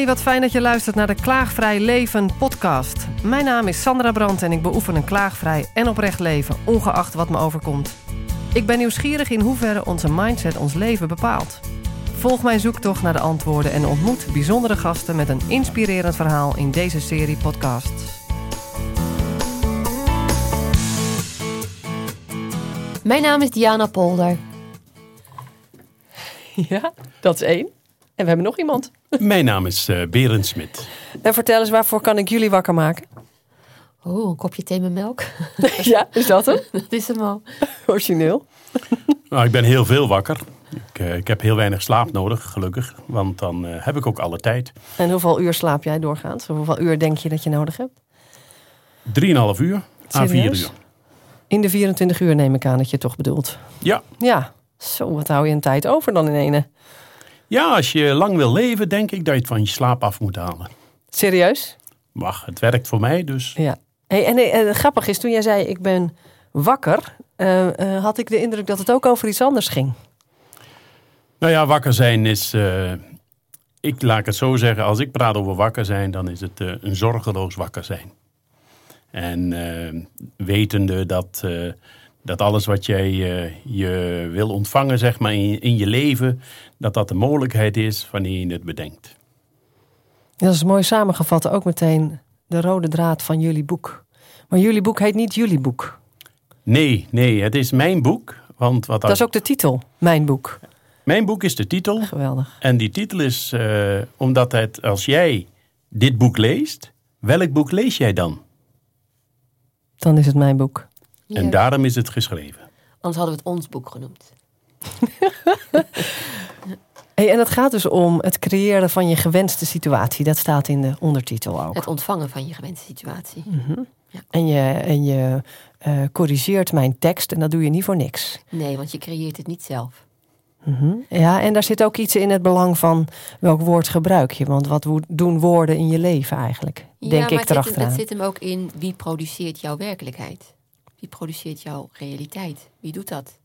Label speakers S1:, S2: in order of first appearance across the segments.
S1: Hey, wat fijn dat je luistert naar de Klaagvrij Leven podcast. Mijn naam is Sandra Brandt en ik beoefen een klaagvrij en oprecht leven, ongeacht wat me overkomt. Ik ben nieuwsgierig in hoeverre onze mindset ons leven bepaalt. Volg mijn zoektocht naar de antwoorden en ontmoet bijzondere gasten met een inspirerend verhaal in deze serie podcasts.
S2: Mijn naam is Diana Polder.
S1: Ja, dat is één. En we hebben nog iemand.
S3: Mijn naam is uh, Berend Smit.
S1: En vertel eens, waarvoor kan ik jullie wakker maken?
S2: Oh, een kopje thee met melk.
S1: ja, is dat hem?
S2: dat is hem al.
S1: Origineel.
S3: Nou, ik ben heel veel wakker. Ik, uh, ik, heb heel weinig slaap nodig, gelukkig. Want dan uh, heb ik ook alle tijd.
S1: En hoeveel uur slaap jij doorgaans? Hoeveel uur denk je dat je nodig hebt?
S3: Drieënhalf uur à vier uur.
S1: In de 24 uur neem ik aan dat je toch bedoelt.
S3: Ja.
S1: Ja. Zo, wat hou je een tijd over dan in ene?
S3: Ja, als je lang wil leven, denk ik dat je het van je slaap af moet halen.
S1: Serieus?
S3: Wacht, het werkt voor mij dus.
S1: Ja. Hey, en, en, en grappig is, toen jij zei ik ben wakker, uh, uh, had ik de indruk dat het ook over iets anders ging.
S3: Nou ja, wakker zijn is. Uh, ik laat het zo zeggen, als ik praat over wakker zijn, dan is het een zorgeloos wakker zijn. En wetende dat dat alles wat jij uh, je wil ontvangen zeg maar, in, in, je leven, dat dat de mogelijkheid is wanneer je het bedenkt.
S1: Dat is mooi samengevat, ook meteen de rode draad van jullie boek. Maar jullie boek heet niet jullie boek.
S3: Nee, nee, het is mijn boek. Want wat
S1: dat is ook de titel, mijn boek.
S3: Mijn boek is de titel.
S1: Geweldig.
S3: En die titel is uh, omdat het, als jij dit boek leest, welk boek lees jij dan?
S1: Dan is het mijn boek.
S3: En ja. daarom is het geschreven.
S2: Anders hadden we het ons boek genoemd.
S1: hey, en het gaat dus om het creëren van je gewenste situatie. Dat staat in de ondertitel ook.
S2: Het ontvangen van je gewenste situatie.
S1: Mm -hmm. ja. En je, en je uh, corrigeert mijn tekst en dat doe je niet voor niks.
S2: Nee, want je creëert het niet zelf.
S1: Mm -hmm. Ja, en daar zit ook iets in het belang van welk woord gebruik je. Want wat doen woorden in je leven eigenlijk? Denk
S2: ja,
S1: ik erachteraan.
S2: Het zit hem ook in wie produceert jouw werkelijkheid. Wie produceert jouw realiteit? Wie doet dat?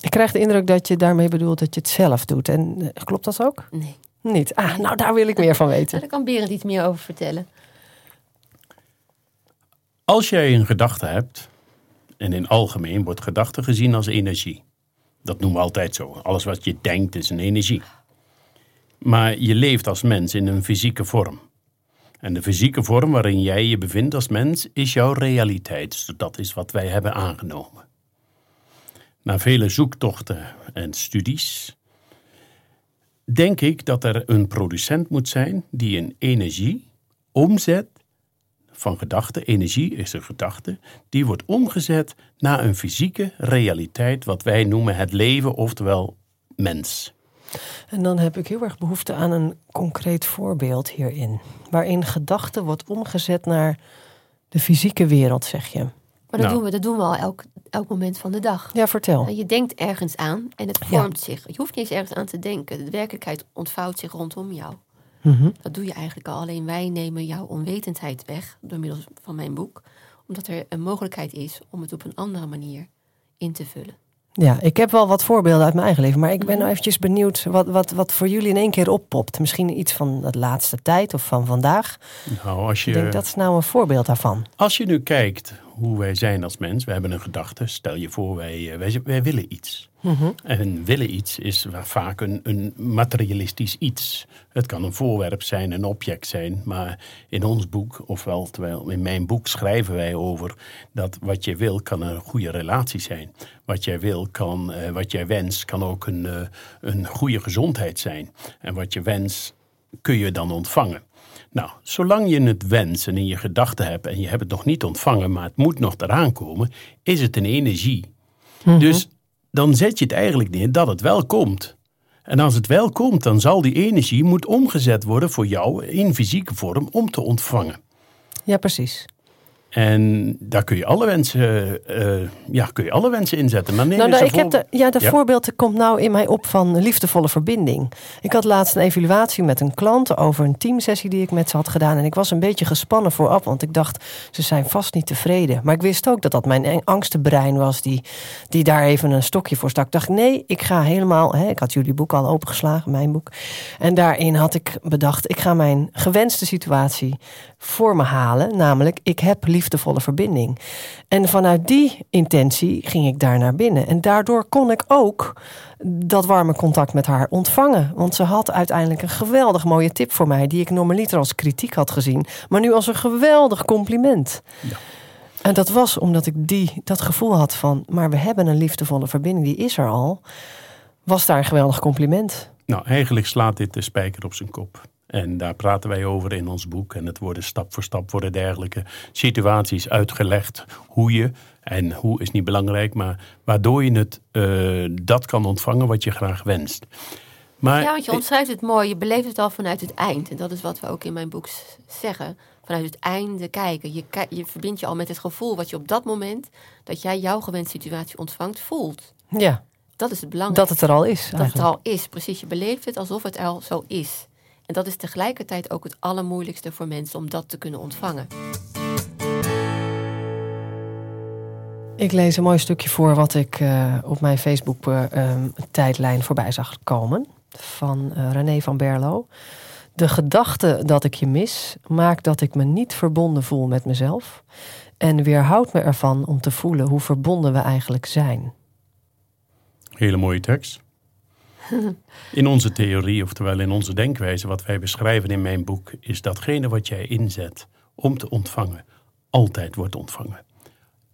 S1: Ik krijg de indruk dat je daarmee bedoelt dat je het zelf doet. En uh, klopt dat ook?
S2: Nee.
S1: Niet? Ah, nou daar wil ik meer van weten.
S2: Daar kan Berend iets meer over vertellen.
S3: Als jij een gedachte hebt, en in algemeen wordt gedachte gezien als energie. Dat noemen we altijd zo. Alles wat je denkt is een energie. Maar je leeft als mens in een fysieke vorm. En de fysieke vorm waarin jij je bevindt als mens is jouw realiteit. Dus dat is wat wij hebben aangenomen. Na vele zoektochten en studies denk ik dat er een producent moet zijn die een energie omzet van gedachte. Energie is een gedachte. Die wordt omgezet naar een fysieke realiteit, wat wij noemen het leven, oftewel mens.
S1: En dan heb ik heel erg behoefte aan een concreet voorbeeld hierin. Waarin gedachte wordt omgezet naar de fysieke wereld, zeg je.
S2: Maar dat, nou. doen, we, dat doen we al elk, elk moment van de dag.
S1: Ja, vertel.
S2: Je denkt ergens aan en het vormt ja. zich. Je hoeft niet eens ergens aan te denken. De werkelijkheid ontvouwt zich rondom jou.
S1: Mm -hmm.
S2: Dat doe je eigenlijk al. Alleen wij nemen jouw onwetendheid weg door middel van mijn boek. Omdat er een mogelijkheid is om het op een andere manier in te vullen.
S1: Ja, ik heb wel wat voorbeelden uit mijn eigen leven. Maar ik ben nou eventjes benieuwd wat, wat, wat voor jullie in één keer oppopt. Misschien iets van de laatste tijd of van vandaag.
S3: Nou, als je,
S1: ik denk dat is nou een voorbeeld daarvan.
S3: Als je nu kijkt hoe wij zijn als mens. We hebben een gedachte. Stel je voor, wij, wij, wij willen iets.
S1: Mm -hmm.
S3: En willen iets is vaak een, een materialistisch iets. Het kan een voorwerp zijn, een object zijn. Maar in ons boek, ofwel terwijl in mijn boek schrijven wij over dat wat je wil kan een goede relatie zijn. Wat jij wil, kan, uh, wat jij wenst, kan ook een, uh, een goede gezondheid zijn. En wat je wenst, kun je dan ontvangen. Nou, zolang je het wens en in je gedachten hebt en je hebt het nog niet ontvangen, maar het moet nog eraan komen, is het een energie.
S1: Mhm.
S3: Dus dan zet je het eigenlijk neer dat het wel komt. En als het wel komt, dan zal die energie moet omgezet worden voor jou in fysieke vorm om te ontvangen.
S1: Ja, precies.
S3: En daar kun je alle wensen, eh, ja, kun je alle wensen inzetten. Maar
S1: Nou, nou, ik heb de, ja, de
S3: Ja.
S1: voorbeeld komt nou in mij op van liefdevolle verbinding. Ik had laatst een evaluatie met een klant over een teamsessie die ik met ze had gedaan. En ik was een beetje gespannen vooraf, want ik dacht, ze zijn vast niet tevreden. Maar ik wist ook dat dat mijn angstenbrein was die, die daar even een stokje voor stak. Ik dacht, nee, ik ga helemaal... Hè, ik had jullie boek al opengeslagen, mijn boek. En daarin had ik bedacht, ik ga mijn gewenste situatie voor me halen. Namelijk, ik heb liefdevolle verbinding. En vanuit die intentie ging ik daar naar binnen. En daardoor kon ik ook dat warme contact met haar ontvangen. Want ze had uiteindelijk een geweldig mooie tip voor mij... die ik normaliter als kritiek had gezien... maar nu als een geweldig compliment.
S3: Ja.
S1: En dat was omdat ik die, dat gevoel had van... maar we hebben een liefdevolle verbinding, die is er al. Was daar een geweldig compliment.
S3: Nou, eigenlijk slaat dit de spijker op zijn kop. En daar praten wij over in ons boek. En het worden stap voor stap worden dergelijke situaties uitgelegd. Hoe je, en hoe is niet belangrijk, maar waardoor je het, eh, dat kan ontvangen wat je graag wenst. Maar,
S2: Ja, want je omschrijft het mooi. Je beleeft het al vanuit het eind. En dat is wat we ook in mijn boek zeggen. Vanuit het einde kijken. Je, je verbindt je al met het gevoel wat je op dat moment... dat jij jouw gewenste situatie ontvangt, voelt.
S1: Ja,
S2: Dat is het belangrijkste.
S1: dat het er al is
S2: Dat het
S1: eigenlijk.
S2: er al is, precies. Je beleeft het alsof het al zo is. En dat is tegelijkertijd ook het allermoeilijkste voor mensen om dat te kunnen ontvangen.
S1: Ik lees een mooi stukje voor wat ik eh, op mijn Facebook eh, ehm, tijdlijn voorbij zag komen. Van eh, René van Berlo. De gedachte dat ik je mis maakt dat ik me niet verbonden voel met mezelf. En weerhoudt me ervan om te voelen hoe verbonden we eigenlijk zijn.
S3: Hele mooie tekst. In onze theorie, oftewel in onze denkwijze, wat wij beschrijven in mijn boek, is datgene wat jij inzet om te ontvangen, altijd wordt ontvangen.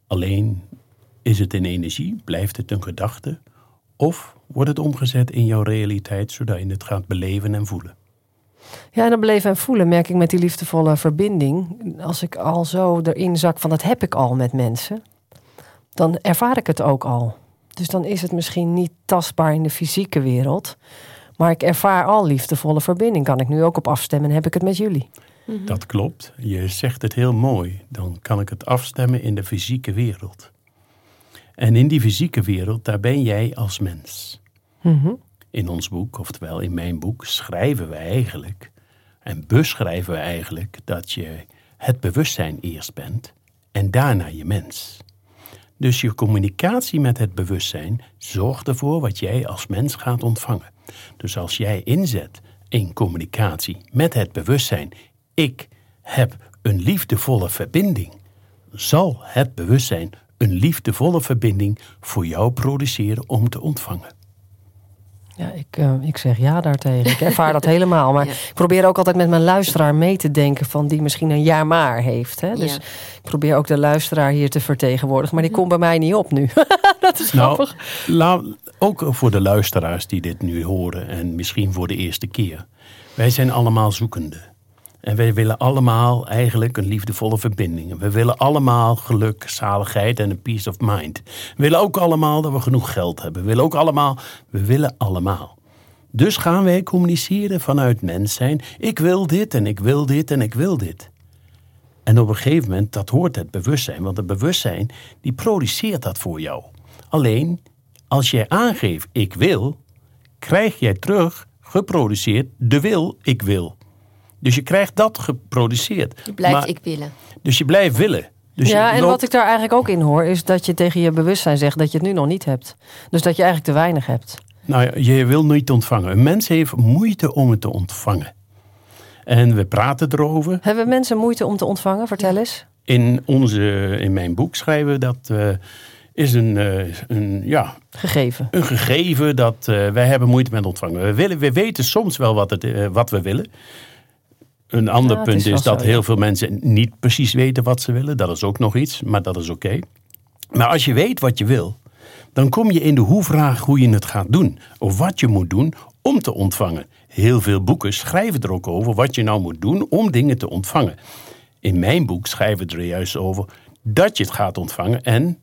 S3: Alleen is het in energie, blijft het een gedachte, of wordt het omgezet in jouw realiteit, zodat je het gaat beleven en voelen.
S1: Ja, en dan beleven en voelen merk ik met die liefdevolle verbinding. Als ik al zo erin zak van dat heb ik al met mensen, dan ervaar ik het ook al. Dus dan is het misschien niet tastbaar in de fysieke wereld. Maar ik ervaar al liefdevolle verbinding. Kan ik nu ook op afstemmen en heb ik het met jullie.
S3: Dat klopt. Je zegt het heel mooi. Dan kan ik het afstemmen in de fysieke wereld. En in die fysieke wereld, daar ben jij als mens.
S1: Mhm.
S3: In ons boek, oftewel in mijn boek, schrijven we eigenlijk en beschrijven we eigenlijk dat je het bewustzijn eerst bent en daarna je mens. Dus je communicatie met het bewustzijn zorgt ervoor wat jij als mens gaat ontvangen. Dus als jij inzet in communicatie met het bewustzijn, ik heb een liefdevolle verbinding, zal het bewustzijn een liefdevolle verbinding voor jou produceren om te ontvangen.
S1: Ja, ik, eh, ik zeg ja daartegen. Ik ervaar dat helemaal. Maar
S2: Ja.
S1: ik probeer ook altijd met mijn luisteraar mee te denken... van die misschien een jaar maar heeft. Hè? Dus
S2: Ja.
S1: ik probeer ook de luisteraar hier te vertegenwoordigen. Maar die komt bij mij niet op nu. dat is
S3: Nou,
S1: grappig.
S3: la- ook voor de luisteraars die dit nu horen en misschien voor de eerste keer. Wij zijn allemaal zoekende. En wij willen allemaal eigenlijk een liefdevolle verbinding. We willen allemaal geluk, zaligheid en een peace of mind. We willen ook allemaal dat we genoeg geld hebben. We willen ook allemaal, we willen allemaal. Dus gaan wij communiceren vanuit mens zijn. Ik wil dit en ik wil dit en ik wil dit. En op een gegeven moment, dat hoort het bewustzijn. Want het bewustzijn, die produceert dat voor jou. Alleen, als jij aangeeft ik wil, krijg jij terug geproduceerd de wil ik wil. Dus je krijgt dat geproduceerd.
S2: Je blijft
S3: Maar-
S2: ik willen.
S3: Dus je blijft willen. Dus
S1: ja, en
S3: loopt-
S1: wat ik daar eigenlijk ook in hoor... is dat je tegen je bewustzijn zegt dat je het nu nog niet hebt. Dus dat je eigenlijk te weinig hebt.
S3: Nou ja, je wil niet ontvangen. Een mens heeft moeite om het te ontvangen. En we praten erover.
S1: Hebben mensen moeite om te ontvangen? Vertel eens.
S3: In, onze, in mijn boek schrijven we dat eh, is een, eh, een, ja,
S1: Gegeven.
S3: een gegeven dat eh, wij hebben moeite met ontvangen. We, willen, we weten soms wel wat, het, wat we willen. Een ander
S1: Ja,
S3: punt
S1: is
S3: dat
S1: zo,
S3: heel veel mensen niet precies weten wat ze willen. Dat is ook nog iets, maar dat is oké. Maar als je weet wat je wil, dan kom je in de hoe-vraag hoe je het gaat doen. Of wat je moet doen om te ontvangen. Heel veel boeken schrijven er ook over wat je nou moet doen om dingen te ontvangen. In mijn boek schrijven we er juist over dat je het gaat ontvangen. En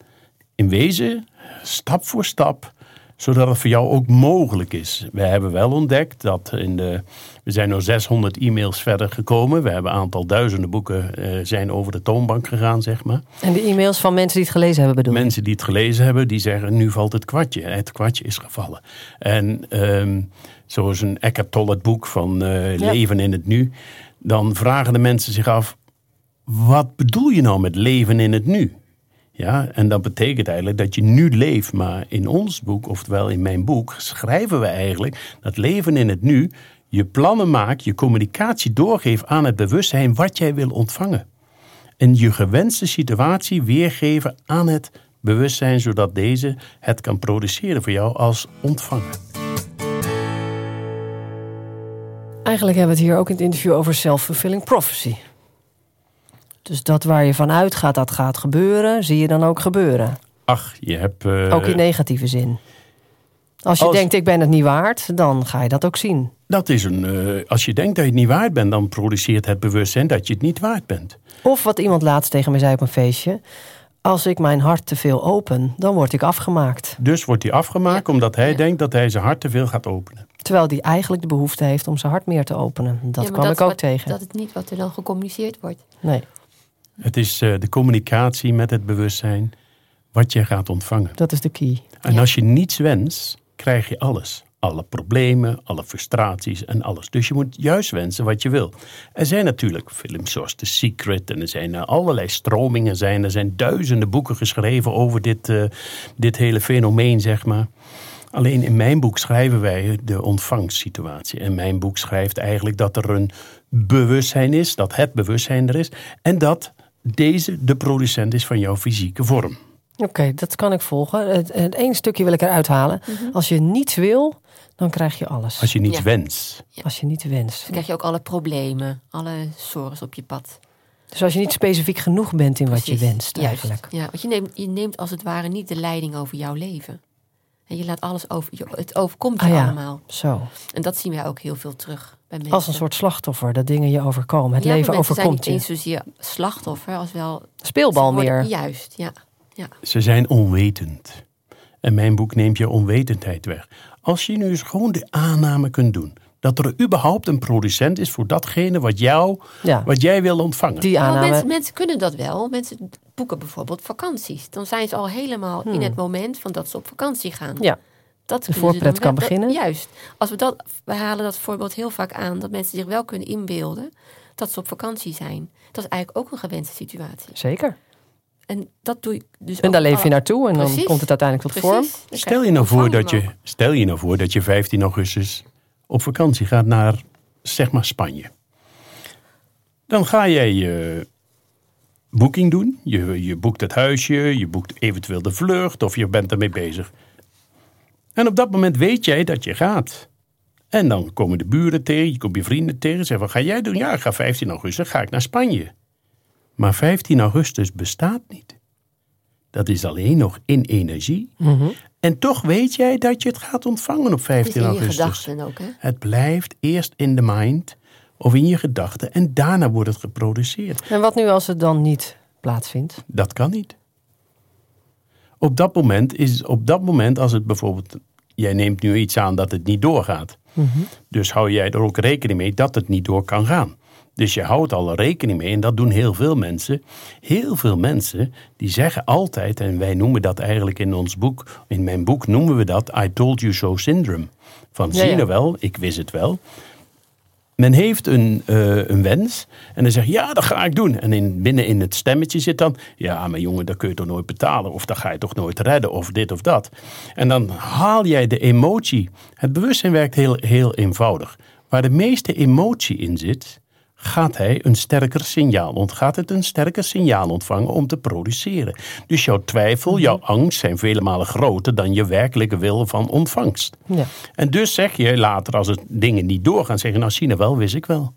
S3: in wezen, stap voor stap, zodat het voor jou ook mogelijk is. We hebben wel ontdekt dat in de. We zijn nu 600 e-mails verder gekomen. We hebben een aantal duizenden boeken uh, zijn over de toonbank gegaan, zeg maar.
S1: En de e-mails van mensen die het gelezen hebben bedoel
S3: Mensen die het gelezen hebben, die zeggen nu valt het kwartje. Het kwartje is gevallen. En um, zoals een Eckhart Tolle boek van uh, ja. Leven in het Nu. Dan vragen de mensen zich af, wat bedoel je nou met leven in het nu? Ja, en dat betekent eigenlijk dat je nu leeft. Maar in ons boek, oftewel in mijn boek, schrijven we eigenlijk dat leven in het nu je plannen maakt, je communicatie doorgeeft aan het bewustzijn wat jij wil ontvangen. En je gewenste situatie weergeven aan het bewustzijn, zodat deze het kan produceren voor jou als ontvanger.
S1: Eigenlijk hebben we het hier ook in het interview over self-fulfilling prophecy. Dus dat waar je van uitgaat dat gaat gebeuren, zie je dan ook gebeuren.
S3: Ach, je hebt. Uh...
S1: Ook in negatieve zin. Als je denkt, ik ben het niet waard, dan ga je dat ook zien.
S3: Dat is een. Uh, als je denkt dat je het niet waard bent, dan produceert het bewustzijn dat je het niet waard bent.
S1: Of wat iemand laatst tegen me zei op een feestje. Als ik mijn hart te veel open, dan word ik afgemaakt.
S3: Dus wordt hij afgemaakt omdat hij denkt dat hij zijn hart te veel gaat openen.
S1: Terwijl hij eigenlijk de behoefte heeft om zijn hart meer te openen. Dat kwam ik ook
S2: wat,
S1: tegen.
S2: Dat is niet wat er dan gecommuniceerd wordt.
S1: Nee.
S3: Het is uh, de communicatie met het bewustzijn wat je gaat ontvangen.
S1: Dat is de key.
S3: En ja. als je niets wenst, krijg je alles. Alle problemen, alle frustraties en alles. Dus je moet juist wensen wat je wil. Er zijn natuurlijk films zoals The Secret en er zijn allerlei stromingen. Zijn. Er zijn duizenden boeken geschreven over dit, uh, dit hele fenomeen, zeg maar. Alleen in mijn boek schrijven wij de ontvangstsituatie. En mijn boek schrijft eigenlijk dat er een bewustzijn is, dat het bewustzijn er is. En dat deze de producent is van jouw fysieke vorm.
S1: Oké, okay, dat kan ik volgen. Het, het één stukje wil ik eruit halen. Mm -hmm. Als je niets wil, dan krijg je alles.
S3: Als je niets ja. wenst.
S1: Ja. Als je niet wenst.
S2: Dan krijg je ook alle problemen, alle zorgen op je pad.
S1: Dus als je niet specifiek genoeg bent in
S2: Precies.
S1: wat je wenst,
S2: Juist.
S1: eigenlijk.
S2: Ja, want je neemt, je neemt als het ware niet de leiding over jouw leven. En je laat alles over, het overkomt je
S1: ah, ja.
S2: allemaal.
S1: Zo.
S2: En dat zien wij ook heel veel terug bij mensen.
S1: Als een soort slachtoffer, dat dingen je overkomen. Het
S2: ja,
S1: leven
S2: mensen
S1: overkomt
S2: zijn
S1: je.
S2: niet eens zozeer slachtoffer als wel...
S1: Speelbal meer.
S2: Juist, ja. ja.
S3: Ze zijn onwetend. En mijn boek neemt je onwetendheid weg. Als je nu eens gewoon de aanname kunt doen. Dat er überhaupt een producent is voor datgene wat, jou,
S1: Ja.
S3: wat jij wil ontvangen.
S1: Die
S2: Nou,
S1: aanname.
S2: mensen, mensen kunnen dat wel. Mensen boeken bijvoorbeeld vakanties. Dan zijn ze al helemaal in het moment van dat ze op vakantie gaan.
S1: Hmm. Ja.
S2: Dat
S1: De voorpret kan beginnen.
S2: Juist. Als we, dat, we halen dat voorbeeld heel vaak aan. Dat mensen zich wel kunnen inbeelden dat ze op vakantie zijn. Dat is eigenlijk ook een gewenste situatie.
S1: Zeker.
S2: En dat doe ik dus
S1: En daar leef je naartoe en dan komt het uiteindelijk tot vorm.
S2: Precies. Dan
S3: Stel je, nou voor dat je, stel je nou voor dat je 15 augustus op vakantie gaat naar, zeg maar, Spanje. Dan ga jij je boeking doen. Je, je boekt het huisje, je boekt eventueel de vlucht of je bent ermee bezig. En op dat moment weet jij dat je gaat. En dan komen de buren tegen, je komt je vrienden tegen. Zeggen, wat ga jij doen? Ja, ik ga 15 augustus, ga ik naar Spanje. Maar 15 augustus bestaat niet. Dat is alleen nog in energie.
S1: Mhm.
S3: En toch weet jij dat je het gaat ontvangen op
S2: Het is
S3: 15
S2: in je
S3: augustus.
S2: gedachten ook, hè?
S3: Het blijft eerst in de mind of in je gedachten en daarna wordt het geproduceerd.
S1: En wat nu als het dan niet plaatsvindt?
S3: Dat kan niet. Op dat moment is op dat moment als het bijvoorbeeld jij neemt nu iets aan dat het niet doorgaat. Dus hou jij er ook rekening mee dat het niet door kan gaan. Dus je houdt al rekening mee en dat doen heel veel mensen. Heel veel mensen die zeggen altijd, en wij noemen dat eigenlijk in ons boek, in mijn boek noemen we dat I told you so syndrome. Van
S1: Ja,
S3: zie je wel, ik wist het wel. Men heeft een, eh, een wens en dan zegt ja, dat ga ik doen. En in, binnen in het stemmetje zit dan, ja, maar jongen, dat kun je toch nooit betalen. Of dat ga je toch nooit redden, of dit of dat. En dan haal jij de emotie. Het bewustzijn werkt heel, heel eenvoudig. Waar de meeste emotie in zit, gaat hij een sterker signaal ont, gaat het een sterker signaal ontvangen om te produceren. Dus jouw twijfel, jouw angst zijn vele malen groter dan je werkelijke wil van ontvangst.
S1: Ja.
S3: En dus zeg je later, als het dingen niet doorgaan, zeggen: Nou, je wel, wist ik wel.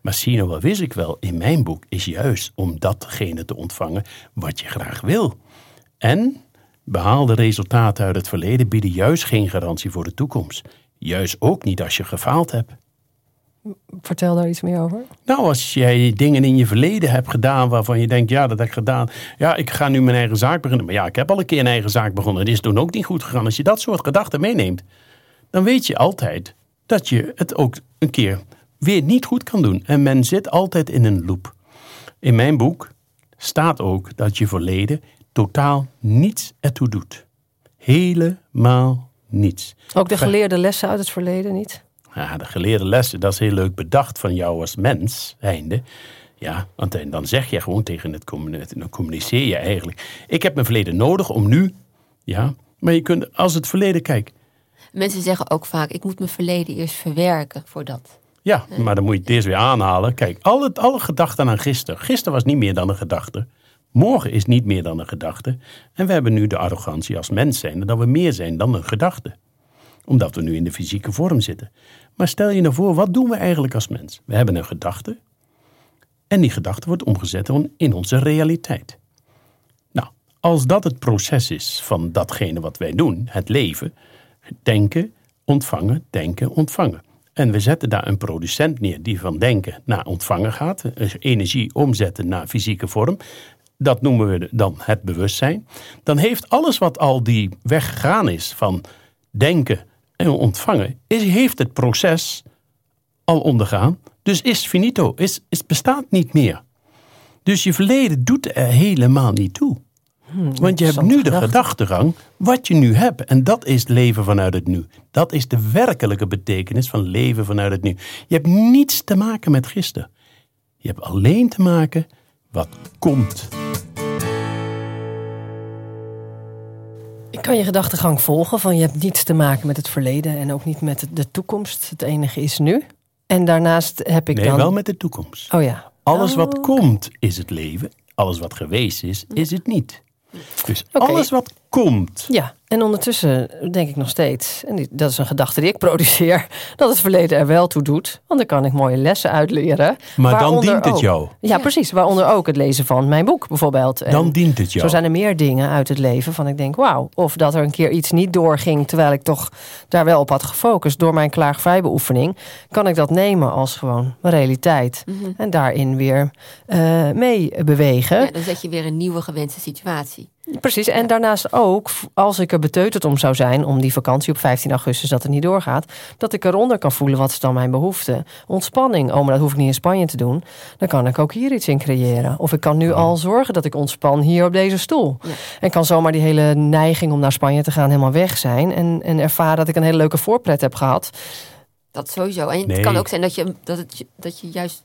S3: Maar je wel, wist ik wel, in mijn boek is juist om datgene te ontvangen wat je graag wil. En behaalde resultaten uit het verleden bieden juist geen garantie voor de toekomst. Juist ook niet als je gefaald hebt.
S1: Vertel daar iets meer over.
S3: Nou, als jij dingen in je verleden hebt gedaan waarvan je denkt, ja, dat heb ik gedaan. Ja, ik ga nu mijn eigen zaak beginnen. Maar ja, ik heb al een keer een eigen zaak begonnen. Het is toen ook niet goed gegaan. Als je dat soort gedachten meeneemt, dan weet je altijd dat je het ook een keer weer niet goed kan doen. En men zit altijd in een loop. In mijn boek staat ook dat je verleden totaal niets ertoe doet. Helemaal niets.
S1: Ook de geleerde lessen uit het verleden niet?
S3: Ja, de geleerde lessen, dat is heel leuk bedacht van jou als mens, einde. Ja, want dan zeg je gewoon tegen het communiceer, dan communiceer je eigenlijk. Ik heb mijn verleden nodig om nu, ja, maar je kunt als het verleden kijkt.
S2: Mensen zeggen ook vaak, ik moet mijn verleden eerst verwerken voor dat.
S3: Ja, maar dan moet je het eerst weer aanhalen. Kijk, alle, alle gedachten aan gisteren. Gisteren was niet meer dan een gedachte. Morgen is niet meer dan een gedachte. En we hebben nu de arrogantie als mens zijn dat we meer zijn dan een gedachte. Omdat we nu in de fysieke vorm zitten. Maar stel je nou voor, wat doen we eigenlijk als mens? We hebben een gedachte. En die gedachte wordt omgezet in onze realiteit. Nou, als dat het proces is van datgene wat wij doen, het leven, denken, ontvangen, denken, ontvangen. En we zetten daar een producent neer die van denken naar ontvangen gaat, dus energie omzetten naar fysieke vorm. Dat noemen we dan het bewustzijn. Dan heeft alles wat al die weg gegaan is van denken en ontvangen, is, heeft het proces al ondergaan. Dus is finito, is, is bestaat niet meer. Dus je verleden doet er helemaal niet toe. Hmm, Want je hebt nu de gedachtegang wat je nu hebt. En dat is leven vanuit het nu. Dat is de werkelijke betekenis van leven vanuit het nu. Je hebt niets te maken met gisteren. Je hebt alleen te maken wat komt.
S1: Ik kan je gedachtegang volgen van je hebt niets te maken met het verleden en ook niet met de toekomst. Het enige is nu. En daarnaast heb ik
S3: nee,
S1: dan...
S3: wel met de toekomst.
S1: Oh ja.
S3: Alles wat oh, komt is het leven. Alles wat geweest is, is het niet. Dus alles wat komt.
S1: Ja, en ondertussen denk ik nog steeds, en dat is een gedachte die ik produceer, dat het verleden er wel toe doet. Want dan kan ik mooie lessen uitleren.
S3: Maar dan dient het jou.
S1: Ja, precies. Waaronder ook het lezen van mijn boek bijvoorbeeld. En
S3: dan dient het jou.
S1: Zo zijn er meer dingen uit het leven van ik denk, wauw. Of dat er een keer iets niet doorging, terwijl ik toch daar wel op had gefocust. Door mijn klaagvrij beoefening kan ik dat nemen als gewoon realiteit. Mhm. En daarin weer uh, mee bewegen. Ja,
S2: dan zet je weer een nieuwe gewenste situatie.
S1: Precies, en daarnaast ook, als ik er beteuterd om zou zijn, om die vakantie op 15 augustus dat het niet doorgaat, dat ik eronder kan voelen wat is dan mijn behoefte. Ontspanning, oh maar dat hoef ik niet in Spanje te doen. Dan kan ik ook hier iets in creëren. Of ik kan nu al zorgen dat ik ontspan hier op deze stoel. En kan zomaar die hele neiging om naar Spanje te gaan helemaal weg zijn. En, en ervaren dat ik een hele leuke voorpret heb gehad.
S2: Dat sowieso. En het kan ook zijn dat je, dat, het, dat je juist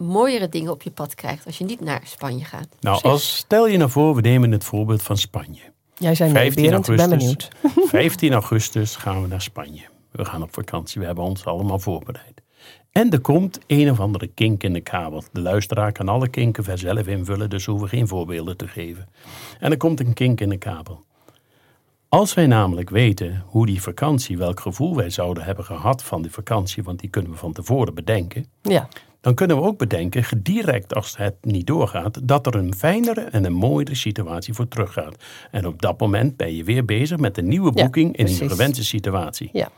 S2: mooiere dingen op je pad krijgt als je niet naar Spanje gaat.
S3: Nou, als, stel je nou voor, we nemen het voorbeeld van Spanje.
S1: Jij zei 15 nee, augustus, ben benieuwd.
S3: 15 augustus gaan we naar Spanje. We gaan op vakantie, we hebben ons allemaal voorbereid. En er komt een of andere kink in de kabel. De luisteraar kan alle kinken zelf invullen, dus hoeven geen voorbeelden te geven. En er komt een kink in de kabel. Als wij namelijk weten hoe die vakantie, welk gevoel wij zouden hebben gehad van die vakantie, want die kunnen we van tevoren bedenken.
S1: Ja
S3: dan kunnen we ook bedenken, direct als het niet doorgaat, dat er een fijnere en een mooiere situatie voor teruggaat. En op dat moment ben je weer bezig met een nieuwe boeking in een gewenste situatie.
S1: Ja.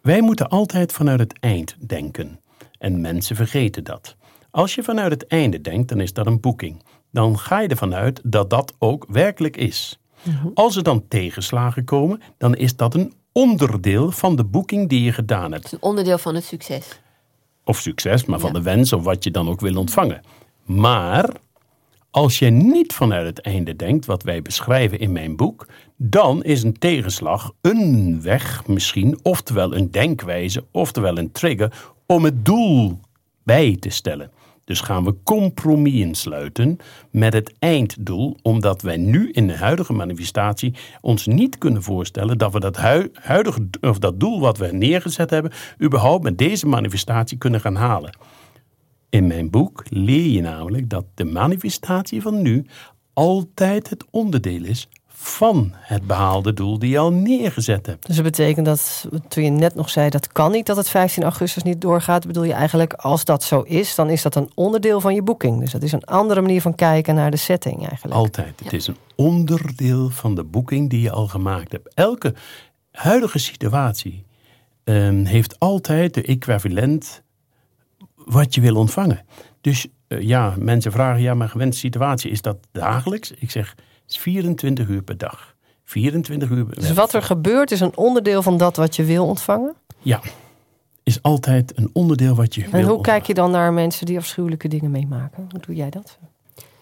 S3: Wij moeten altijd vanuit het eind denken. En mensen vergeten dat. Als je vanuit het einde denkt, dan is dat een boeking. Dan ga je ervan uit dat dat ook werkelijk is. Mhm. Als er dan tegenslagen komen, dan is dat een onderdeel van de boeking die je gedaan hebt.
S2: een onderdeel van het succes
S3: of succes, maar van de wens of wat je dan ook wil ontvangen. Maar als je niet vanuit het einde denkt, wat wij beschrijven in mijn boek, dan is een tegenslag een weg misschien, oftewel een denkwijze, oftewel een trigger om het doel bij te stellen. Dus gaan we compromis sluiten met het einddoel, omdat wij nu in de huidige manifestatie ons niet kunnen voorstellen dat we dat huidige of dat doel wat we neergezet hebben, überhaupt met deze manifestatie kunnen gaan halen. In mijn boek leer je namelijk dat de manifestatie van nu altijd het onderdeel is van het behaalde doel die je al neergezet hebt.
S1: Dus dat betekent dat, toen je net nog zei dat kan niet dat het 15 augustus niet doorgaat, bedoel je eigenlijk als dat zo is, dan is dat een onderdeel van je boeking. Dus dat is een andere manier van kijken naar de setting eigenlijk.
S3: Altijd. Het is een onderdeel van de boeking die je al gemaakt hebt. Elke huidige situatie ehm, heeft altijd de equivalent wat je wil ontvangen. Dus eh, ja, mensen vragen, ja, maar gewenste situatie, is dat dagelijks? Ik zeg, 24 uur per dag. 24 uur.
S1: Dus wat er gebeurt is een onderdeel van dat wat je wil ontvangen?
S3: Ja, is altijd een onderdeel wat je
S1: En
S3: wil
S1: hoe
S3: ontvangen.
S1: kijk je dan naar mensen die afschuwelijke dingen meemaken? Hoe doe jij dat?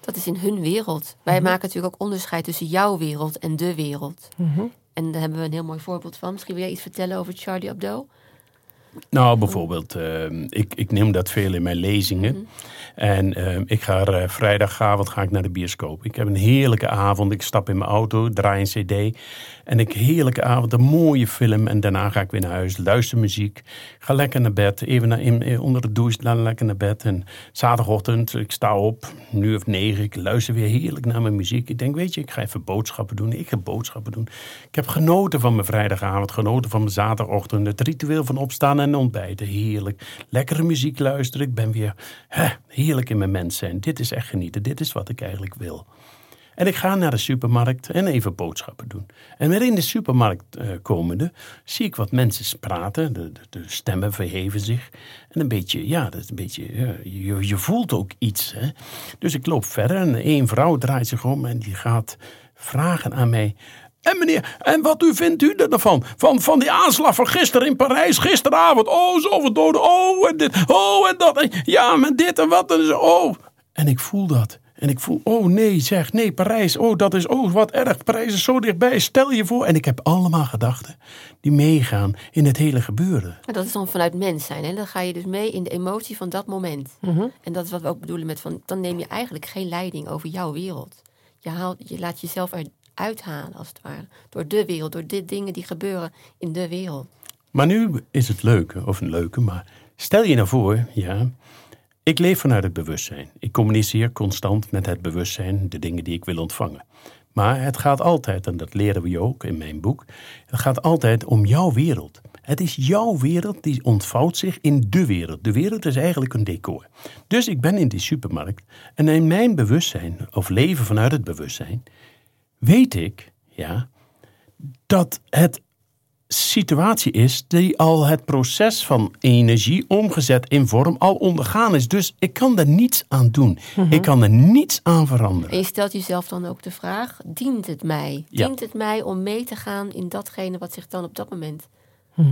S2: Dat is in hun wereld. Wij
S1: Mhm.
S2: maken natuurlijk ook onderscheid tussen jouw wereld en de wereld.
S1: Mhm.
S2: En daar hebben we een heel mooi voorbeeld van. Misschien wil jij iets vertellen over Charlie Hebdo?
S3: Nou, bijvoorbeeld, ehm, ik, ik neem dat veel in mijn lezingen. En ehm, ik ga eh, vrijdagavond ga ik naar de bioscoop. Ik heb een heerlijke avond. Ik stap in mijn auto, draai een cd. En ik heerlijke avond, een mooie film. En daarna ga ik weer naar huis, luister muziek. Ga lekker naar bed, even naar, in, in- onder de douche, dan lekker naar bed. En zaterdagochtend, ik sta op, nu of negen. Ik luister weer heerlijk naar mijn muziek. Ik denk, weet je, ik ga even boodschappen doen. Ik ga boodschappen doen. Ik heb genoten van mijn vrijdagavond, genoten van mijn zaterdagochtend. Het ritueel van opstaan en ontbijten, heerlijk. Lekkere muziek luisteren. Ik ben weer heerlijk in mijn mens zijn. Dit is echt genieten. Dit is wat ik eigenlijk wil. En ik ga naar de supermarkt en even boodschappen doen. En weer in de supermarkt eh, komende zie ik wat mensen praten. De, de, de stemmen verheven zich. En een beetje, ja, dat een beetje, ja, je, je voelt ook iets. Hè? Dus ik loop verder en één vrouw draait zich om en die gaat vragen aan mij. En meneer, en wat u vindt u ervan? Van, van die aanslag van gisteren in Parijs, gisteravond. Oh, zoveel doden. Oh, en dit. Oh, en dat. En ja, maar dit en wat. En zo. Oh. En ik voel dat. En ik voel, oh nee, zeg, nee, Parijs. Oh, dat is, oh, wat erg. Parijs is zo dichtbij. Stel je voor. En ik heb allemaal gedachten die meegaan in het hele gebeuren.
S2: Maar dat is dan vanuit mens zijn. En dan ga je dus mee in de emotie van dat moment.
S1: Mhm.
S2: En dat is wat we ook bedoelen met van... dan neem je eigenlijk geen leiding over jouw wereld. Je, haalt, je laat jezelf eruit halen, als het ware. Door de wereld, door de dingen die gebeuren in de wereld.
S3: Maar nu is het leuke, of een leuke, maar stel je nou voor, ja, ik leef vanuit het bewustzijn. Ik communiceer constant met het bewustzijn de dingen die ik wil ontvangen. Maar het gaat altijd, en dat leren we je ook in mijn boek, het gaat altijd om jouw wereld. Het is jouw wereld die ontvouwt zich in de wereld. De wereld is eigenlijk een decor. Dus ik ben in die supermarkt en in mijn bewustzijn, of leven vanuit het bewustzijn, weet ik, ja, dat het situatie is die al het proces van energie omgezet in vorm al ondergaan is. Dus ik kan er niets aan doen. Ik kan er niets aan veranderen.
S2: En je stelt jezelf dan ook de vraag: dient het mij?
S3: Ja.
S2: Dient het mij om mee te gaan in datgene wat zich dan op dat moment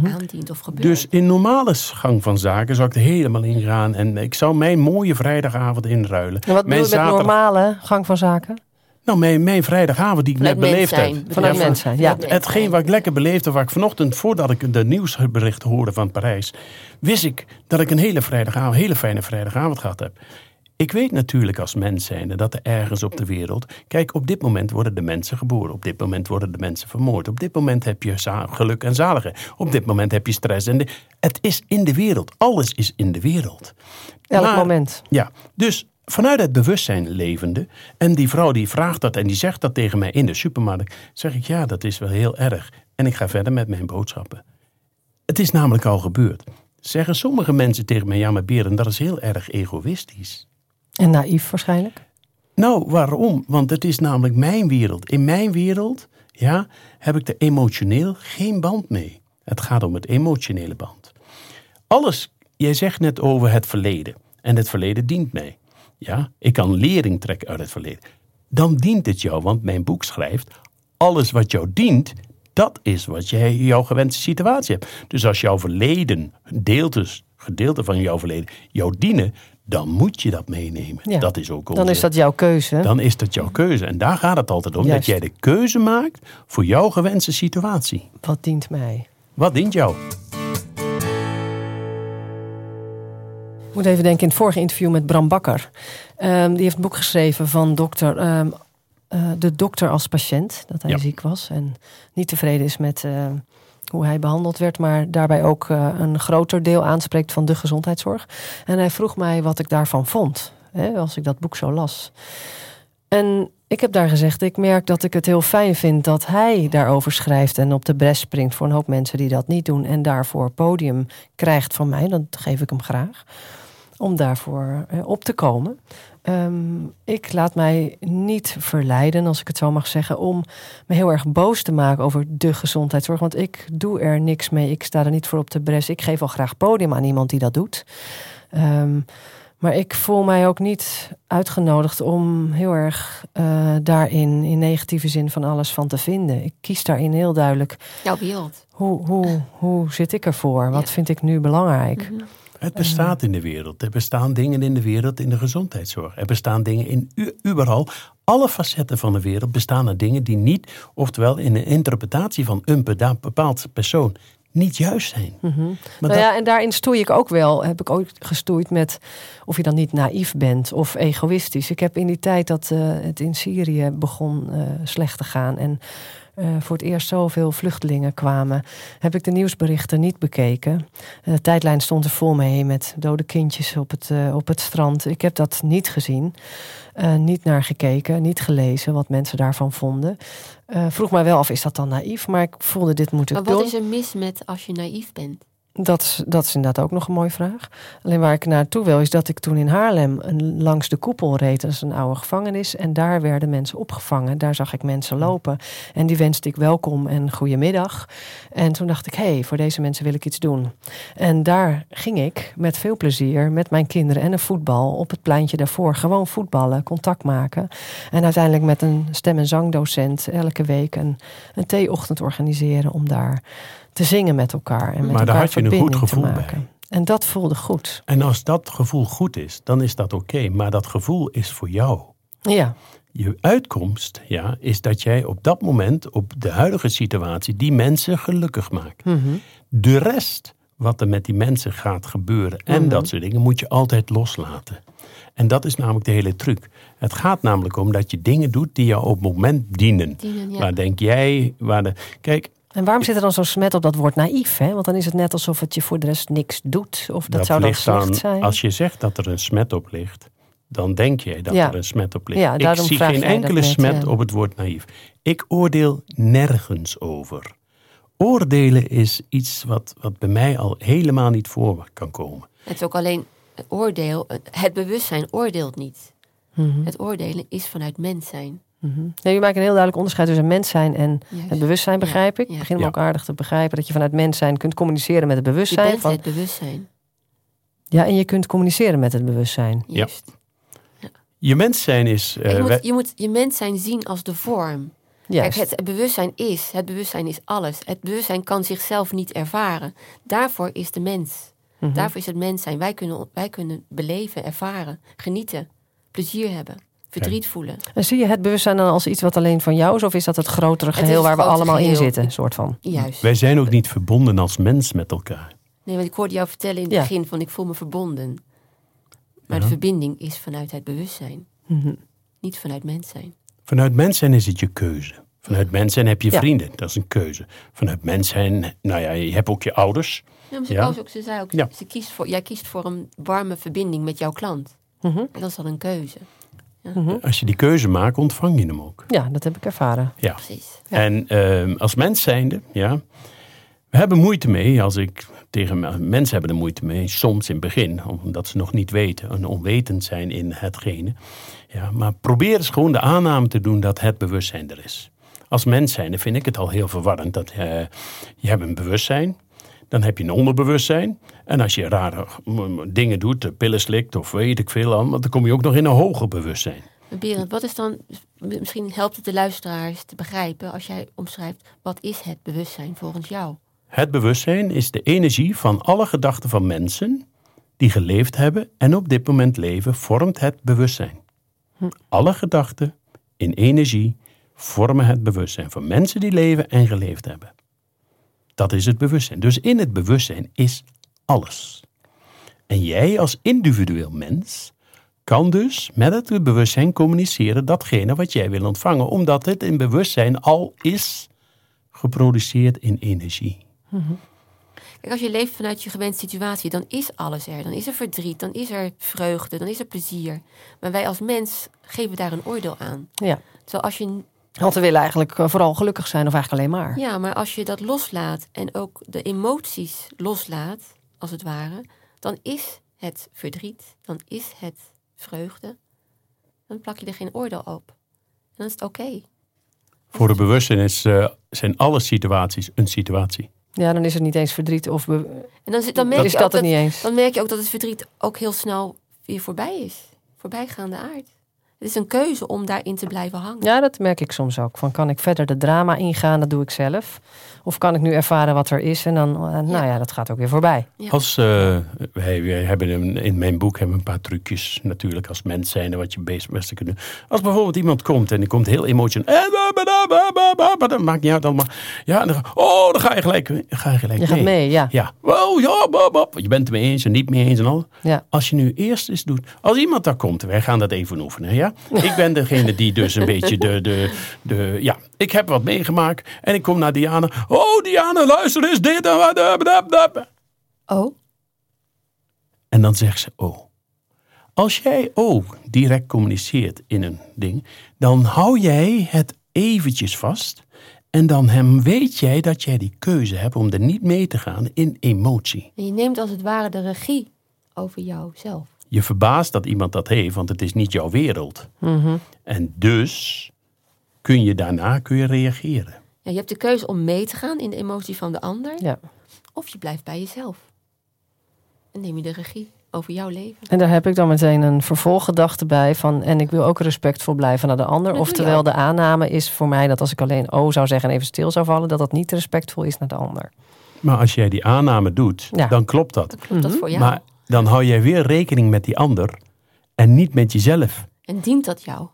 S2: aandient of gebeurt?
S3: Dus in normale gang van zaken zou ik er helemaal in gaan. En ik zou mijn mooie vrijdagavond inruilen.
S1: En wat bedoel je met
S3: zaterdag-
S1: normale gang van zaken?
S3: Nou, mijn, mijn vrijdagavond die ik
S2: Vanuit
S3: net beleefd heb.
S1: Vanuit
S2: Ja,
S1: mens zijn, ja.
S2: vanuit mens
S3: Hetgeen wat ik lekker beleefde, waar ik vanochtend, voordat ik de nieuwsberichten hoorde van Parijs, wist ik dat ik een hele, vrijdagavond, hele fijne vrijdagavond gehad heb. Ik weet natuurlijk als mens zijnde dat er ergens op de wereld. Kijk, op dit moment worden de mensen geboren. Op dit moment worden de mensen vermoord. Op dit moment heb je geluk en zaligheid. Op dit moment heb je stress. En de- het is in de wereld. Alles is in de wereld.
S1: Elk
S3: Maar-
S1: moment.
S3: Ja, dus vanuit het bewustzijn levende. En die vrouw die vraagt dat en die zegt dat tegen mij in de supermarkt. Zeg ik, ja, dat is wel heel erg. En ik ga verder met mijn boodschappen. Het is namelijk al gebeurd. Zeggen sommige mensen tegen mij, ja maar Beren, dat is heel erg egoïstisch.
S1: En naïef waarschijnlijk.
S3: Nou, waarom? Want het is namelijk mijn wereld. In mijn wereld, ja, heb ik er emotioneel geen band mee. Het gaat om het emotionele band. Alles, jij zegt net over het verleden. En het verleden dient mij. Ja, ik kan lering trekken uit het verleden. Dan dient het jou, want mijn boek schrijft... alles wat jou dient, dat is wat jij jouw gewenste situatie hebt. Dus als jouw verleden, deeltes, gedeelte van jouw verleden, jou dienen... dan moet je dat meenemen.
S1: Ja.
S3: Dat is ook
S1: Dan
S3: onze-
S1: is dat jouw keuze.
S3: dan is dat jouw keuze. En daar gaat het altijd om.
S1: Juist.
S3: Dat jij de keuze maakt voor jouw gewenste situatie.
S1: Wat dient mij?
S3: Wat dient jou?
S1: Moet even denken in het vorige interview met Bram Bakker. Ehm, die heeft een boek geschreven van dokter, ehm, eh, de dokter als patiënt. Dat hij
S3: Ja.
S1: ziek was en niet tevreden is met eh, hoe hij behandeld werd. Maar daarbij ook eh, een groter deel aanspreekt van de gezondheidszorg. En hij vroeg mij wat ik daarvan vond. Hè, als ik dat boek zo las. En ik heb daar gezegd, ik merk dat ik het heel fijn vind dat hij daarover schrijft en op de bres springt voor een hoop mensen die dat niet doen en daarvoor podium krijgt van mij. Dat geef ik hem graag. Om daarvoor eh, op te komen. Ehm, ik laat mij niet verleiden, als ik het zo mag zeggen, om me heel erg boos te maken over de gezondheidszorg. Want ik doe er niks mee. Ik sta er niet voor op de bres. Ik geef wel graag podium aan iemand die dat doet. Ehm, maar ik voel mij ook niet uitgenodigd om heel erg uh, daarin, in negatieve zin, van alles van te vinden. Ik kies daarin heel duidelijk.
S2: Jouw wereld.
S1: Hoe, hoe, hoe zit ik ervoor? Wat vind ik nu belangrijk?
S3: Mhm. Het bestaat in de wereld. Er bestaan dingen in de wereld in de gezondheidszorg. Er bestaan dingen in überal. Alle facetten van de wereld bestaan er dingen die niet, oftewel in de interpretatie van een bepaald persoon, niet juist zijn.
S1: Mhm. nou ja, en daarin stoei ik ook wel. Heb ik ook gestoeid met of je dan niet naïef bent of egoïstisch. Ik heb in die tijd dat uh, het in Syrië begon uh, slecht te gaan en voor het eerst zoveel vluchtelingen kwamen, heb ik de nieuwsberichten niet bekeken. De tijdlijn stond er vol mee met dode kindjes op het, op het strand. Ik heb dat niet gezien. Uh, niet naar gekeken, niet gelezen wat mensen daarvan vonden. Uh, vroeg mij wel af, is dat dan naïef? Maar ik voelde dit moeten doen.
S2: Maar wat
S1: is
S2: er mis met als je naïef bent?
S1: Dat is, dat is inderdaad ook nog een mooie vraag. Alleen waar ik naartoe wil, is dat ik toen in Haarlem langs de koepel reed. Dat is een oude gevangenis. En daar werden mensen opgevangen. Daar zag ik mensen lopen. En die wenste ik welkom en goedemiddag. En toen dacht ik, hé, hey, voor deze mensen wil ik iets doen. En daar ging ik met veel plezier met mijn kinderen en een voetbal op het pleintje daarvoor. Gewoon voetballen, contact maken. En uiteindelijk met een stem- en zangdocent elke week een, een theeochtend organiseren om daar te zingen met elkaar. En met
S3: maar
S1: daar
S3: had je een goed gevoel bij.
S1: En dat voelde goed.
S3: En als dat gevoel goed is, dan is dat oké. Maar dat gevoel is voor jou.
S1: Ja.
S3: Je uitkomst ja, is dat jij op dat moment, op de huidige situatie, die mensen gelukkig maakt.
S1: Mm -hmm.
S3: De rest, wat er met die mensen gaat gebeuren en
S1: Mhm.
S3: dat soort dingen, moet je altijd loslaten. En dat is namelijk de hele truc. Het gaat namelijk om dat je dingen doet die jou op het moment dienen.
S2: Dienen, ja.
S3: Waar denk jij, waar de. Kijk,
S1: En waarom zit er dan zo'n smet op dat woord naïef? Hè? Want dan is het net alsof het je voor de rest niks doet. Of dat, zou dan slecht
S3: aan-
S1: zijn.
S3: Als je zegt dat er een smet op ligt, dan denk jij dat
S1: Ja.
S3: er een smet op ligt.
S1: Ja,
S3: ik zie geen enkele
S1: net,
S3: smet
S1: ja.
S3: op het woord naïef. Ik oordeel nergens over. Oordelen is iets wat, wat bij mij al helemaal niet voor kan komen.
S2: Het is ook alleen het oordeel. Het bewustzijn oordeelt niet.
S1: Mhm.
S2: Het oordelen is vanuit mens zijn.
S1: Mhm. Ja, je maakt een heel duidelijk onderscheid tussen mens zijn en
S2: Juist.
S1: het bewustzijn,
S2: Ja,
S1: begrijp ik. Ik
S2: ja.
S1: begin hem
S3: Ja.
S1: ook aardig te begrijpen dat je vanuit mens zijn kunt communiceren met het
S2: Je
S1: bewustzijn.
S2: bent
S1: Van,
S2: het bewustzijn.
S1: ja, en je kunt communiceren met het bewustzijn.
S2: Juist.
S3: Je mens zijn is. eh,
S2: je,
S3: wij-
S2: moet, je moet je mens zijn zien als de vorm. Kijk, het bewustzijn is. Het bewustzijn is alles. Het bewustzijn kan zichzelf niet ervaren. Daarvoor is de mens.
S1: Mhm.
S2: Daarvoor is het mens zijn. Wij kunnen, wij kunnen beleven, ervaren, genieten, plezier hebben, verdriet voelen.
S1: En zie je het bewustzijn dan als iets wat alleen van jou is? Of is dat het grotere geheel
S2: het
S1: waar we allemaal in zitten? Soort van.
S2: Juist.
S3: wij zijn ook niet verbonden als mens met elkaar.
S2: Nee, want ik hoorde jou vertellen in het
S1: Ja.
S2: begin van ik voel me verbonden. Maar
S3: Ja.
S2: de verbinding is vanuit het bewustzijn,
S1: Mhm.
S2: niet vanuit mens zijn.
S3: Vanuit mens zijn is het je keuze. Vanuit mens zijn heb je
S1: Ja.
S3: vrienden, dat is een keuze. Vanuit mens zijn, nou ja, je hebt ook je ouders.
S2: Ja, maar ze, ook, ze zei ook,
S3: Ja.
S2: ze kiest voor, jij kiest voor een warme verbinding met jouw klant. En dat is al een keuze.
S3: Als je die keuze maakt, ontvang je hem ook.
S1: Ja, dat heb ik ervaren.
S3: Ja.
S2: Precies.
S3: En ehm, als mens zijnde, ja, we hebben moeite mee, als ik tegen mensen hebben er moeite mee, soms in het begin, omdat ze nog niet weten en onwetend zijn in hetgene. Ja, maar probeer eens gewoon de aanname te doen dat het bewustzijn er is. Als mens zijnde vind ik het al heel verwarrend dat eh, je hebt een bewustzijn, dan heb je een onderbewustzijn. En als je rare dingen doet, pillen slikt of weet ik veel aan, dan kom je ook nog in een hoger bewustzijn.
S2: Berend, wat is dan, misschien helpt het de luisteraars te begrijpen als jij omschrijft, wat is het bewustzijn volgens jou?
S3: Het bewustzijn is de energie van alle gedachten van mensen die geleefd hebben en op dit moment leven, vormt het bewustzijn. Alle gedachten in energie vormen het bewustzijn van mensen die leven en geleefd hebben. Dat is het bewustzijn. Dus in het bewustzijn is alles. En jij als individueel mens kan dus met het bewustzijn communiceren datgene wat jij wil ontvangen, omdat het in bewustzijn al is geproduceerd in energie.
S2: Kijk, als je leeft vanuit je gewenste situatie, dan is alles er. Dan is er verdriet, dan is er vreugde, dan is er plezier. Maar wij als mens geven daar een oordeel aan.
S1: Ja.
S2: Terwijl als je,
S1: Want we willen eigenlijk eh, vooral gelukkig zijn, of eigenlijk alleen maar.
S2: ja, maar als je dat loslaat en ook de emoties loslaat, als het ware, dan is het verdriet, dan is het vreugde, dan plak je er geen oordeel op. En dan is het oké.
S3: Voor de bewustzijn is, eh, zijn alle situaties een situatie.
S1: Ja, dan is het niet eens verdriet of... be-
S2: En dan, zit- dan, merk
S1: Dat
S2: je
S1: dat
S2: ook
S1: het niet eens.
S2: dan merk je ook dat het verdriet ook heel snel weer voorbij is. Voorbijgaande aard. Het is een keuze om daarin te blijven hangen.
S1: Ja, dat merk ik soms ook. Van, kan ik verder de drama ingaan, dat doe ik zelf. Of kan ik nu ervaren wat er is en dan, eh, nou ja, dat gaat ook weer voorbij.
S2: Ja.
S3: Als, eh, wij, wij hebben een- in mijn boek hebben we een paar trucjes natuurlijk als mens zijn wat je best beste kunt doen. Als bijvoorbeeld iemand komt en die komt heel emotioneel. eh, Dat maakt niet uit allemaal. Ja, en dan, oh, dan ga je gelijk, ga je gelijk
S1: Je gaat mee, ja.
S3: Ja, oh, ja, je bent het mee eens en niet mee eens en al.
S1: ja.
S3: Als je nu eerst eens doet, als iemand daar komt, wij gaan dat even oefenen, ja? Ik ben degene die dus een beetje de, de, de, ja, ik heb wat meegemaakt en ik kom naar Diana. Oh, Diana, luister eens dit en wat.
S2: Oh,
S3: En dan zegt ze, oh. Als jij ook direct communiceert in een ding, dan hou jij het eventjes vast. En dan hem weet jij dat jij die keuze hebt om er niet mee te gaan in emotie.
S2: en je neemt als het ware de regie over jouzelf.
S3: Je verbaast dat iemand dat heeft, want het is niet jouw wereld.
S1: Mhm.
S3: En dus kun je daarna kun je reageren.
S2: Ja, je hebt de keuze om mee te gaan in de emotie van de ander.
S1: ja.
S2: Of je blijft bij jezelf. En neem je de regie over jouw leven.
S1: En daar heb ik dan meteen een vervolggedachte bij van... en ik wil ook respectvol blijven naar de ander.
S2: Dat
S1: Oftewel, de aanname is voor mij dat als ik alleen oh zou zeggen... en even stil zou vallen, dat dat niet respectvol is naar de ander.
S3: Maar als jij die aanname doet,
S1: Ja.
S3: dan klopt dat.
S2: Dan klopt dat voor jou.
S3: Maar dan hou jij weer rekening met die ander en niet met jezelf.
S2: En dient dat jou?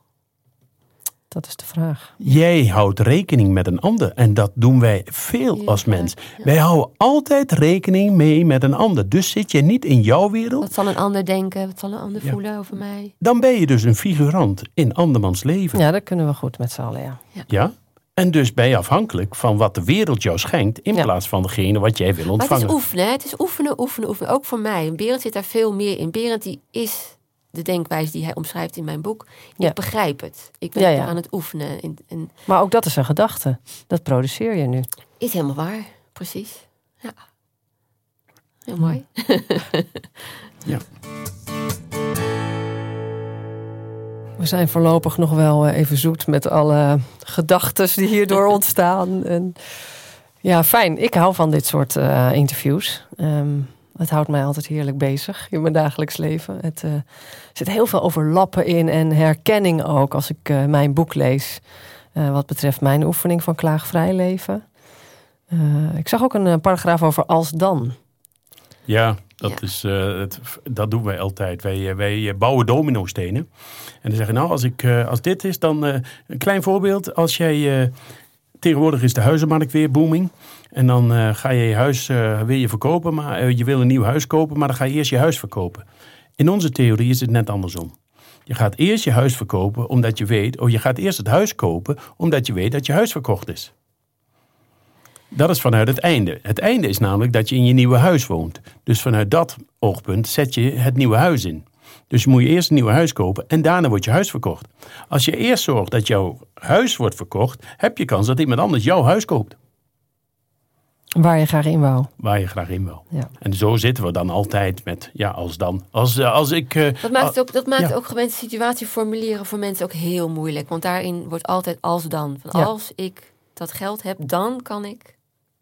S1: Dat is de vraag.
S3: Jij houdt rekening met een ander en dat doen wij veel
S2: Ja,
S3: als mens.
S2: ja.
S3: Wij houden altijd rekening mee met een ander. Dus zit je niet in jouw wereld,
S2: Wat zal een ander denken? Wat zal een ander
S3: Ja.
S2: voelen over mij?
S3: dan ben je dus een figurant in andermans leven.
S1: Ja, dat kunnen we goed met z'n allen, ja.
S3: Ja? En dus ben je afhankelijk van wat de wereld jou schenkt, in
S1: Ja.
S3: plaats van degene wat jij wil
S2: Maar het
S3: ontvangen.
S2: is oefenen. Het is oefenen, oefenen, oefenen. Ook voor mij. Berend zit daar veel meer in. Berend die is de denkwijze die hij omschrijft in mijn boek.
S1: Ja.
S2: Ik begrijp het. Ik ben
S1: Ja, ja.
S2: er aan het oefenen. En, en
S1: Maar ook dat is een gedachte. Dat produceer je nu.
S2: is helemaal waar. Precies. Ja. Heel mooi.
S3: Ja.
S1: We zijn voorlopig nog wel eh, even zoet met alle gedachten die hierdoor ontstaan. En ja, fijn. Ik hou van dit soort eh, interviews. Ehm, het houdt mij altijd heerlijk bezig in mijn dagelijks leven. Het eh, er zit heel veel overlappen in en herkenning ook als ik eh, mijn boek lees. eh, wat betreft mijn oefening van klaagvrij leven. Eh, ik zag ook een paragraaf over als dan.
S3: Ja, dat,
S2: Ja.
S3: Is, eh, het, dat doen wij altijd. Wij, eh, wij eh, bouwen dominostenen. En dan zeggen nou, als, ik, als dit is, dan een klein voorbeeld. Als jij, tegenwoordig is de huizenmarkt weer booming. En dan ga je je huis wil je verkopen, maar je wil een nieuw huis kopen, maar dan ga je eerst je huis verkopen. In onze theorie is het net andersom. Je gaat eerst je huis verkopen omdat je weet, oh je gaat eerst het huis kopen omdat je weet dat je huis verkocht is. Dat is vanuit het einde. Het einde is namelijk dat je in je nieuwe huis woont. Dus vanuit dat oogpunt zet je het nieuwe huis in. Dus moet je eerst een nieuw huis kopen en daarna wordt je huis verkocht. Als je eerst zorgt dat jouw huis wordt verkocht, heb je kans dat iemand anders jouw huis koopt.
S1: Waar je graag in wou.
S3: Waar je graag in wil.
S1: Ja.
S3: En zo zitten we dan altijd met, ja, als dan. Als, eh, als ik. eh,
S2: Dat maakt, ook, dat maakt
S3: ja.
S2: ook gewenste situatie formuleren voor mensen ook heel moeilijk. Want daarin wordt altijd als dan. Van
S1: Ja.
S2: Als ik dat geld heb, dan kan ik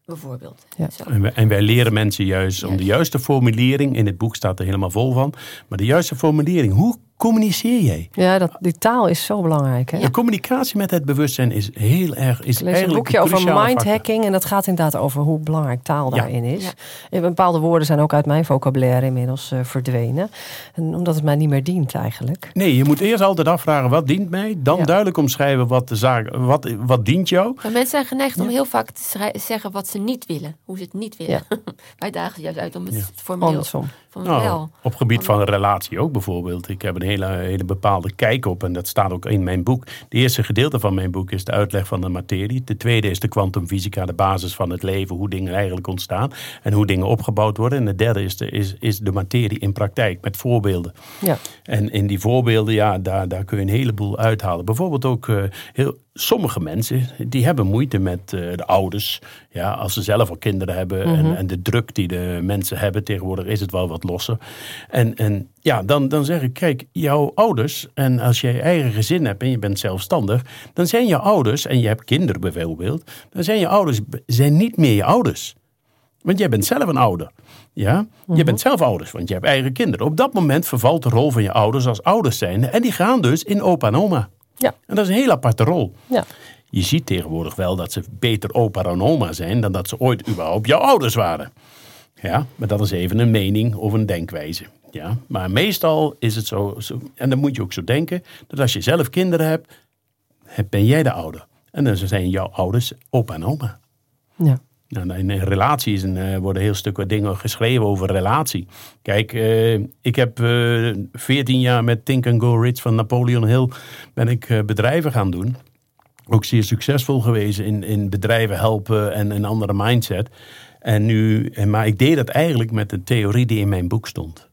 S2: bijvoorbeeld.
S1: Ja.
S3: En wij, en wij leren mensen juist om de
S2: Juist.
S3: juiste formulering. In het boek staat er helemaal vol van. Maar de juiste formulering. Hoe communiceer jij?
S1: Ja, dat, die taal is zo belangrijk. Hè?
S3: De communicatie met het bewustzijn is heel erg. Is
S1: Ik lees een
S3: eigenlijk
S1: boekje over mindhacking. En dat gaat inderdaad over hoe belangrijk taal
S3: Ja.
S1: daarin is.
S2: Ja.
S1: En bepaalde woorden zijn ook uit mijn vocabulaire inmiddels eh, verdwenen. En omdat het mij niet meer dient eigenlijk.
S3: Nee, je moet eerst altijd afvragen wat dient mij. Dan
S1: Ja.
S3: duidelijk omschrijven wat de zaak, wat, wat dient jou.
S2: Maar mensen zijn geneigd om heel vaak te zeggen wat ze niet willen. Hoe ze het niet willen. Wij dagen ze juist uit om het
S3: Ja.
S2: formeel
S1: Andersom.
S2: van
S3: Nou,
S2: wel.
S3: op gebied van een relatie ook bijvoorbeeld. Ik heb een hele, hele bepaalde kijk op en dat staat ook in mijn boek. De eerste gedeelte van mijn boek is de uitleg van de materie. De tweede is de kwantumfysica, de basis van het leven, hoe dingen eigenlijk ontstaan en hoe dingen opgebouwd worden. En de derde is de, is, is de materie in praktijk met voorbeelden.
S1: Ja.
S3: En in die voorbeelden, ja, daar, daar kun je een heleboel uithalen. Bijvoorbeeld ook, eh, heel, sommige mensen die hebben moeite met eh, de ouders. Ja, als ze zelf al kinderen hebben en, en de druk die de mensen hebben. Tegenwoordig is het wel wat losser. En, en ja, dan, dan zeg ik, kijk, jouw ouders, en als je je eigen gezin hebt en je bent zelfstandig, dan zijn je ouders, en je hebt kinderen bijvoorbeeld, dan zijn je ouders zijn niet meer je ouders. Want jij bent zelf een ouder. Ja? Je bent zelf ouders, want je hebt eigen kinderen. Op dat moment vervalt de rol van je ouders als ouders zijn. En die gaan dus in opa en oma.
S1: Ja.
S3: En dat is een heel aparte rol.
S1: Ja.
S3: Je ziet tegenwoordig wel dat ze beter opa en oma zijn dan dat ze ooit überhaupt jouw ouders waren. Ja, maar dat is even een mening of een denkwijze. Ja, maar meestal is het zo, zo en dan moet je ook zo denken, dat als je zelf kinderen hebt, heb- ben jij de ouder. En dan zijn jouw ouders opa en oma.
S1: ja.
S3: Nou, in een relatie eh, worden heel stukken dingen geschreven over relatie. Kijk, eh, ik heb eh 14 jaar met Think and Go Rich van Napoleon Hill ben ik bedrijven gaan doen. Ook zeer succesvol geweest in, in bedrijven helpen en een andere mindset. En nu, maar ik deed dat eigenlijk met een theorie die in mijn boek stond.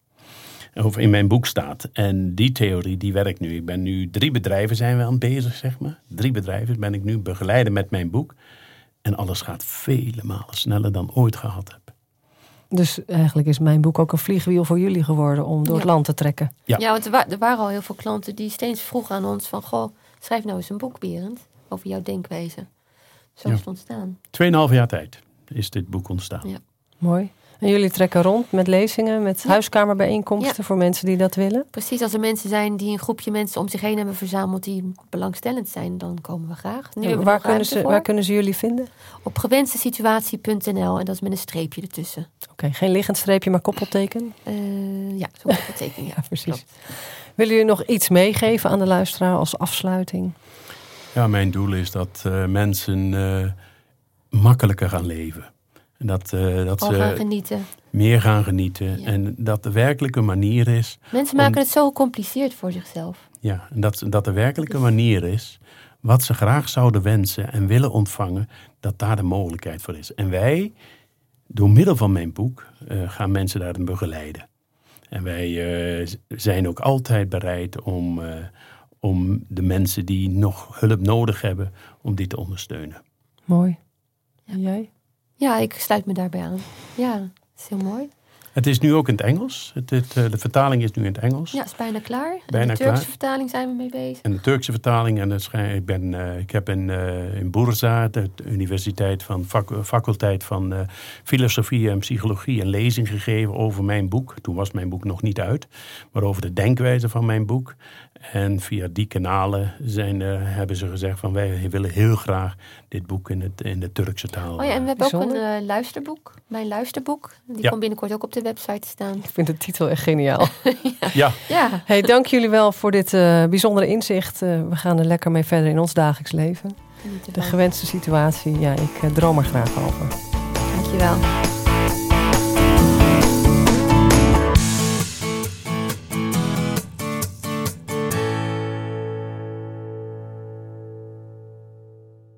S3: Of in mijn boek staat. En die theorie die werkt nu. Ik ben nu drie bedrijven zijn we aan bezig, zeg maar. Drie bedrijven ben ik nu begeleiden met mijn boek. En alles gaat vele malen sneller dan ooit gehad heb.
S1: Dus eigenlijk is mijn boek ook een vliegwiel voor jullie geworden om door het land te trekken.
S3: Ja.
S2: Ja, want er, wa- er waren al heel veel klanten die steeds vroegen aan ons van... Goh, schrijf nou eens een boek, Berend, over jouw denkwijze. Zo
S3: Ja.
S2: is het ontstaan.
S3: Tweeënhalf jaar tijd is dit boek ontstaan.
S2: Ja.
S1: Mooi. En jullie trekken rond met lezingen, met
S2: Ja.
S1: huiskamerbijeenkomsten
S2: Ja.
S1: voor mensen die dat willen.
S2: Precies, als er mensen zijn die een groepje mensen om zich heen hebben verzameld... die belangstellend zijn, dan komen we graag. Nu hebben we
S1: waar, kunnen ze,
S2: voor.
S1: waar kunnen ze jullie vinden?
S2: Op gewenstesituatie.nl en dat is met een streepje ertussen.
S1: Oké, geen liggend streepje, maar koppelteken.
S2: Eh, ja, zo'n teken. Ja,
S1: Ja, precies.
S2: klopt.
S1: Willen jullie nog iets meegeven aan de luisteraar als afsluiting?
S3: Ja, mijn doel is dat eh, mensen eh, makkelijker gaan leven. En dat, eh, dat
S2: Al gaan
S3: ze
S2: genieten.
S3: meer gaan genieten.
S2: Ja.
S3: En dat de werkelijke manier is.
S2: Mensen
S3: Om-
S2: maken het zo gecompliceerd voor zichzelf.
S3: Ja, en dat, dat de werkelijke manier is. Wat ze graag zouden wensen en willen ontvangen. Dat daar de mogelijkheid voor is. En wij, door middel van mijn boek, eh, gaan mensen daarin begeleiden. En wij eh, zijn ook altijd bereid om, eh, om de mensen die nog hulp nodig hebben, om die te ondersteunen.
S1: Mooi. En jij?
S2: Ja, ik sluit me daarbij aan. Ja, dat is heel mooi.
S3: Het is nu ook in het Engels. Het, het, eh, de vertaling is nu in het Engels.
S2: Ja, is bijna klaar. En de Turkse
S3: klaar.
S2: vertaling zijn we mee bezig.
S3: En de Turkse vertaling. En ik, ben, eh, ik heb in, eh, in Bursa, de universiteit van fac- faculteit van filosofie en psychologie, een lezing gegeven over mijn boek. Toen was mijn boek nog niet uit, maar over de denkwijze van mijn boek. En via die kanalen zijn, eh, hebben ze gezegd van wij willen heel graag dit boek in, het, in de Turkse taal.
S2: Oh ja, en we hebben ook een eh, luisterboek. Mijn luisterboek. Die
S3: Ja.
S2: komt binnenkort ook op de website te staan.
S1: Ik vind de titel echt geniaal.
S3: Ja,
S2: Ja,
S1: Hey, dank jullie wel voor dit eh, bijzondere inzicht. Eh, we gaan er lekker mee verder in ons dagelijks leven. De gewenste situatie, ja, ik droom er graag over.
S2: Dankjewel.